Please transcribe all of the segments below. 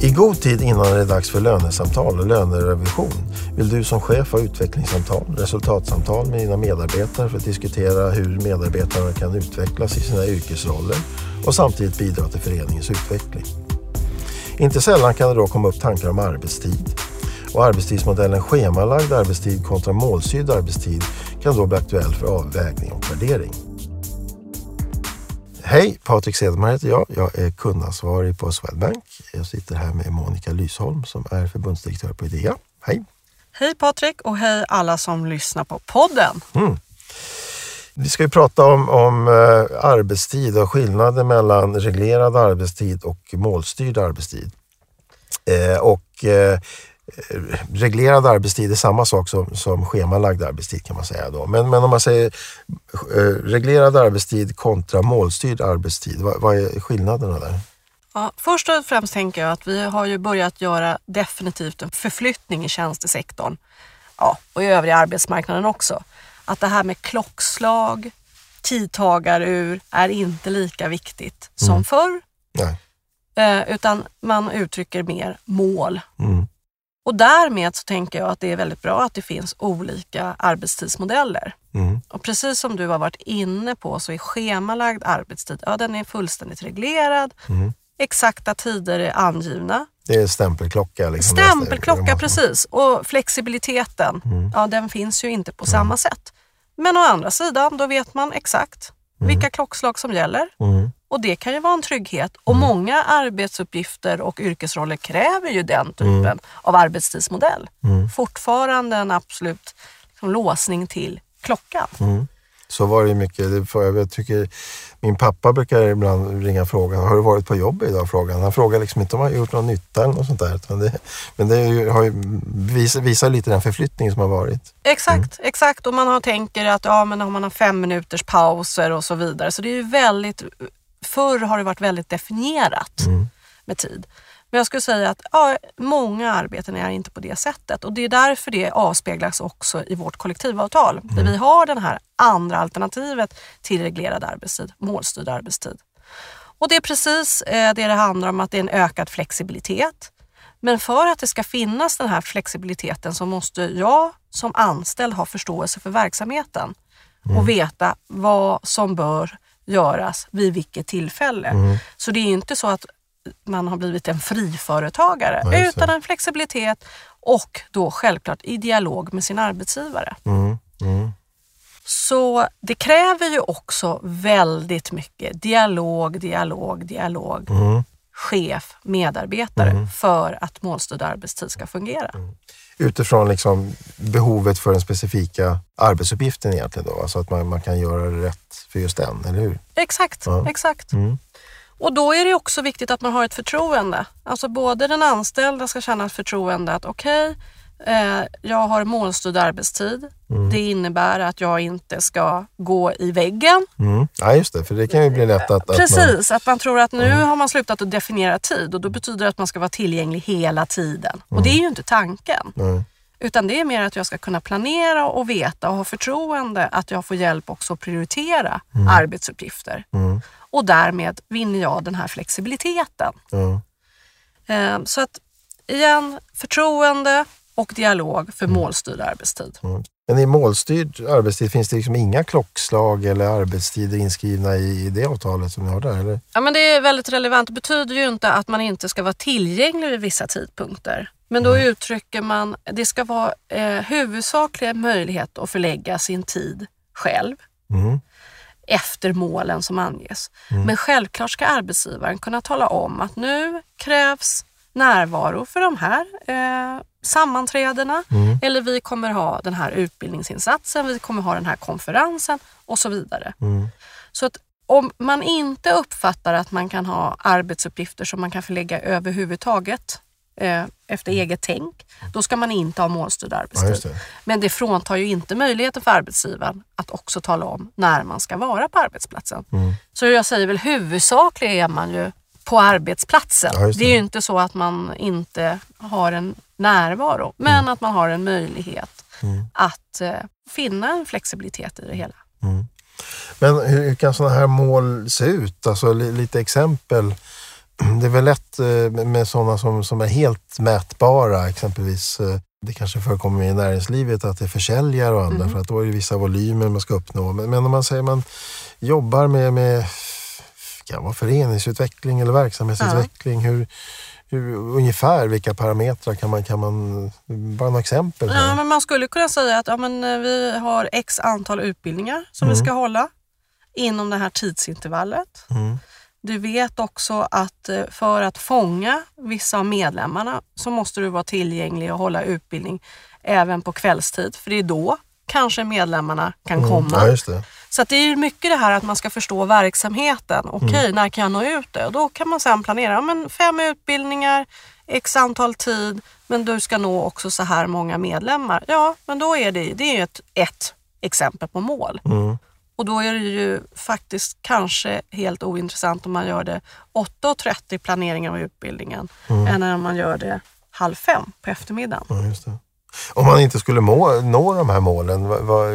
I god tid innan det är dags för lönesamtal och lönerevision vill du som chef ha utvecklingssamtal, resultatsamtal med dina medarbetare för att diskutera hur medarbetarna kan utvecklas i sina yrkesroller och samtidigt bidra till föreningens utveckling. Inte sällan kan det då komma upp tankar om arbetstid och arbetstidsmodellen schemalagd arbetstid kontra målsydd arbetstid kan då bli aktuell för avvägning och värdering. Hej, Patrik Cederman heter jag. Jag är kundansvarig på Swedbank. Jag sitter här med Monica Lysholm som är förbundsdirektör på Idea. Hej! Hej Patrik och hej alla som lyssnar på podden. Mm. Vi ska ju prata om, om eh, arbetstid och skillnaden mellan reglerad arbetstid och målstyrd arbetstid. Eh, och eh, reglerad arbetstid är samma sak som, som schemalagd arbetstid kan man säga. Då. Men, men om man säger eh, reglerad arbetstid kontra målstyrd arbetstid, vad, vad är skillnaderna där? Ja, först och främst tänker jag att vi har ju börjat göra definitivt en förflyttning i tjänstesektorn ja, och i övriga arbetsmarknaden också. Att det här med klockslag, tidtagarur är inte lika viktigt som Mm. förr. Nej. Eh, utan man uttrycker mer mål. Mm. Och därmed så tänker jag att det är väldigt bra att det finns olika arbetstidsmodeller. Mm. Och precis som du har varit inne på så är schemalagd arbetstid, ja den är fullständigt reglerad. Mm. Exakta tider är angivna. Det är stämpelklocka. Liksom, Stämpelklocka precis och flexibiliteten, Mm. ja den finns ju inte på samma sätt. Men å andra sidan, då vet man exakt vilka klockslag som gäller. Mm. Och det kan ju vara en trygghet. Och många arbetsuppgifter och yrkesroller kräver ju den typen av arbetstidsmodell. Mm. Fortfarande en absolut liksom, låsning till klockan. Mm. Så var det mycket. Jag tycker, min pappa brukar ibland ringa och fråga, har du varit på jobb idag? Frågan. Han frågar liksom inte om han har gjort någon nytta eller något sånt där. Det, men det ju, har ju, visar, visar lite den förflyttning som har varit. Exakt, exakt. Och man har, tänker att ja, men om man har fem minuters pauser och så vidare. Så det är ju väldigt, förr har det varit väldigt definierat med tid. Men jag skulle säga att ja, många arbeten är inte på det sättet och det är därför det avspeglas också i vårt kollektivavtal. Där vi har det här andra alternativet till reglerad arbetstid, målstyrd arbetstid. Och det är precis eh, det det handlar om, att det är en ökad flexibilitet. Men för att det ska finnas den här flexibiliteten så måste jag som anställd ha förståelse för verksamheten och veta vad som bör göras vid vilket tillfälle. Så det är inte så att man har blivit en friföretagare Nej, utan en flexibilitet och då självklart i dialog med sin arbetsgivare. Mm. Mm. Så det kräver ju också väldigt mycket dialog, dialog, dialog. Mm. Chef, medarbetare för att målstyrd arbetstid ska fungera. Utifrån liksom behovet för den specifika arbetsuppgiften egentligen då. Alltså att man, man kan göra det rätt för just den, eller hur? Exakt, Ja. exakt. Mm. Och då är det också viktigt att man har ett förtroende. Alltså både den anställda ska känna ett förtroende att okej, eh, jag har målstyrd arbetstid. Det innebär att jag inte ska gå i väggen. Mm. Ja, just det. För det kan ju bli lätt att... att man, Precis, att man tror att nu har man slutat att definiera tid och då betyder det att man ska vara tillgänglig hela tiden. Och det är ju inte tanken. Utan det är mer att jag ska kunna planera och veta och ha förtroende att jag får hjälp också att prioritera arbetsuppgifter. Mm. Och därmed vinner jag den här flexibiliteten. Eh, Så att igen, förtroende och dialog för målstyrd arbetstid. Mm. Men i målstyrd arbetstid finns det liksom inga klockslag eller arbetstider inskrivna i, i det avtalet som ni har där? Eller? Ja, men det är väldigt relevant. Det betyder ju inte att man inte ska vara tillgänglig vid vissa tidpunkter. Men då uttrycker man, det ska vara eh, huvudsaklig möjlighet att förlägga sin tid själv Mm. efter målen som anges. Men självklart ska arbetsgivaren kunna tala om att nu krävs närvaro för de här eh, sammanträdena Mm. eller vi kommer ha den här utbildningsinsatsen, vi kommer ha den här konferensen och så vidare. Mm. Så att om man inte uppfattar att man kan ha arbetsuppgifter som man kan förlägga överhuvudtaget eh, efter eget tänk, då ska man inte ha målstyrd Ja, arbetstid. just det. Men det fråntar ju inte möjligheten för arbetsgivaren att också tala om när man ska vara på arbetsplatsen. Mm. Så jag säger väl huvudsakligen är man ju på arbetsplatsen. Ja, det. det. är ju inte så att man inte har en närvaro, men Mm. att man har en möjlighet att eh, finna en flexibilitet i det hela. Men hur, hur kan sådana här mål se ut? Alltså li, lite exempel det är väl lätt eh, med sådana som, som är helt mätbara, exempelvis eh, det kanske förekommer i näringslivet att det är försäljare och andra Mm. för att då är det vissa volymer man ska uppnå. Men, men om man säger man jobbar med, med kan vara föreningsutveckling eller verksamhetsutveckling. Hur, hur, ungefär vilka parametrar kan man, kan man, bara några exempel? Ja, men man skulle kunna säga att ja, men, eh, vi har x antal utbildningar som vi ska hålla inom det här tidsintervallet. Mm. Du vet också att eh, för att fånga vissa av medlemmarna så måste du vara tillgänglig och hålla utbildning även på kvällstid. För det är då kanske medlemmarna kan komma. Mm. Ja, just det. Så att det är mycket det här att man ska förstå verksamheten. Okej, Mm. när kan jag nå ut det? Och då kan man sen planera ja, men fem utbildningar, x antal tid, men du ska nå också så här många medlemmar. Ja, men då är det, det är ett, ett exempel på mål. Mm. Och då är det ju faktiskt kanske helt ointressant om man gör det 8.30 planeringen av utbildningen Mm. än när man gör det halv fem på eftermiddagen. Ja, just det. Om man inte skulle må, nå de här målen, vad, vad,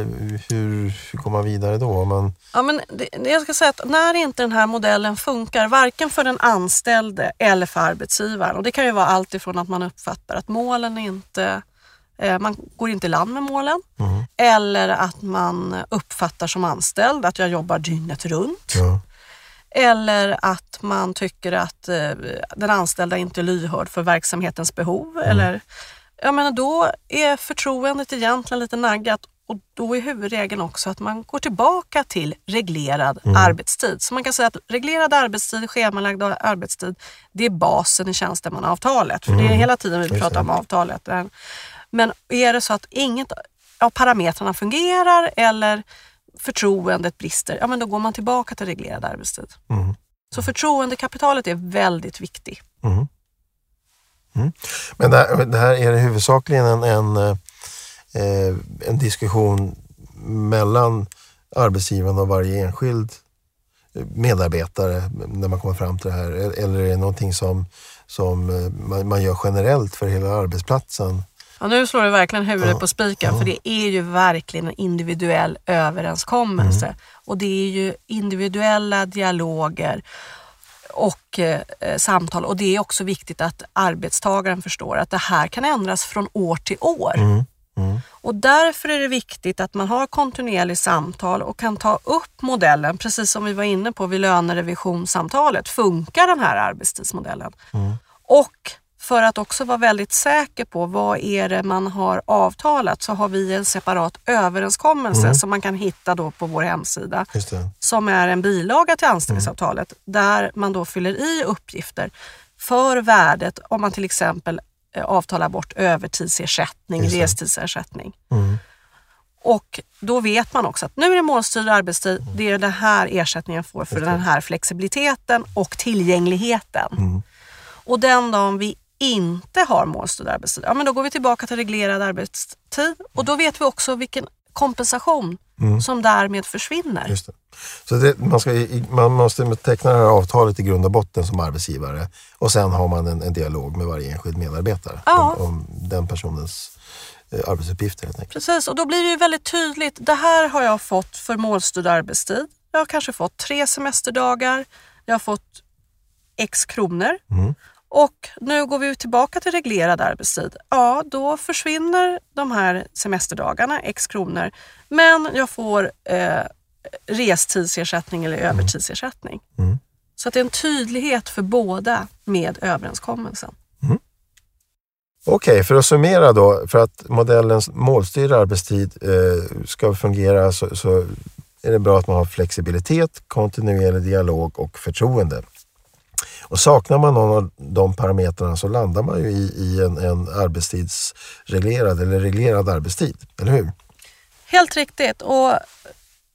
hur, hur går man vidare då? Man, Ja, men det, jag ska säga att när inte den här modellen funkar, varken för den anställde eller för arbetsgivaren, och det kan ju vara allt ifrån att man uppfattar att målen inte, eh, man går inte i land med målen, Mm. eller att man uppfattar som anställd att jag jobbar dygnet runt. ja, Eller att man tycker att eh, den anställda inte är lyhörd för verksamhetens behov. Eller, jag menar, då är förtroendet egentligen lite naggat och då är huvudregeln också att man går tillbaka till reglerad arbetstid. Så man kan säga att reglerad arbetstid, schemalagd arbetstid, det är basen i tjänstemannaavtalet. För det är hela tiden vi Just pratar det. om avtalet. Men är det så att inget av parametrarna fungerar eller förtroendet brister, ja men då går man tillbaka till reglerad arbetstid. mm. Så förtroendekapitalet är väldigt viktigt. Mm. Mm. Men det här, det här är det huvudsakligen en, en, eh, en diskussion mellan arbetsgivaren och varje enskild medarbetare när man kommer fram till det här? Eller är det någonting som, som eh, man, man gör generellt för hela arbetsplatsen? Ja, nu slår du verkligen huvudet Ja, på spiken för det är ju verkligen en individuell överenskommelse. Och det är ju individuella dialoger och eh, samtal och det är också viktigt att arbetstagaren förstår att det här kan ändras från år till år. Mm. Mm. Och därför är det viktigt att man har kontinuerligt samtal och kan ta upp modellen, precis som vi var inne på vid lönerevisionssamtalet. Funkar den här arbetstidsmodellen? Mm. Och för att också vara väldigt säker på vad är det man har avtalat så har vi en separat överenskommelse Mm. som man kan hitta då på vår hemsida som är en bilaga till anställningsavtalet där man då fyller i uppgifter för värdet om man till exempel eh, avtalar bort övertidsersättning, restidsersättning. Mm. Och då vet man också att nu är det målstyrd arbetstid, det är den här ersättningen får för den här flexibiliteten och tillgängligheten. Mm. Och den dagen vi inte har målstyrd arbetstid, ja men då går vi tillbaka till reglerad arbetstid och då vet vi också vilken kompensation Mm. som därmed försvinner. Just det. Så det, man, ska, man måste teckna det här avtalet i grund och botten som arbetsgivare och sen har man en, en dialog med varje enskild medarbetare Ja. om, om den personens eh, arbetsuppgifter helt enkelt. Precis, och då blir det ju väldigt tydligt. Det här har jag fått för målstyrd arbetstid. Jag har kanske fått tre semesterdagar. Jag har fått x kronor. Mm. Och nu går vi tillbaka till reglerad arbetstid. Ja, då försvinner de här semesterdagarna, x kronor. Men jag får eh, restidsersättning eller övertidsersättning. Mm. Så att det är en tydlighet för båda med överenskommelsen. Okej, för att summera då, för att modellens målstyrd arbetstid eh, ska fungera så, så är det bra att man har flexibilitet, kontinuerlig dialog och förtroende. Och saknar man någon av de parametrarna så landar man ju i, i en, en arbetstidsreglerad eller reglerad arbetstid, eller hur? Helt riktigt. Och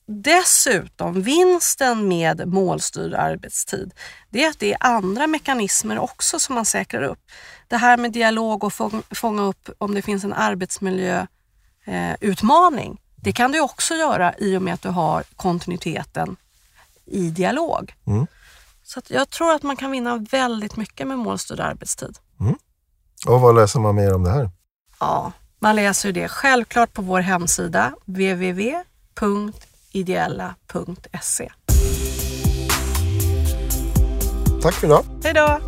dessutom, vinsten med målstyrd arbetstid, det är att det är andra mekanismer också som man säkrar upp. Det här med dialog och fång- fånga upp om det finns en arbetsmiljöutmaning. Utmaning, det kan du också göra i och med att du har kontinuiteten i dialog. Mm. Så jag tror att man kan vinna väldigt mycket med målstyrd arbetstid. Och vad läser man mer om det här? Ja, man läser det självklart på vår hemsida www.ideella.se. Tack för idag. Hej då!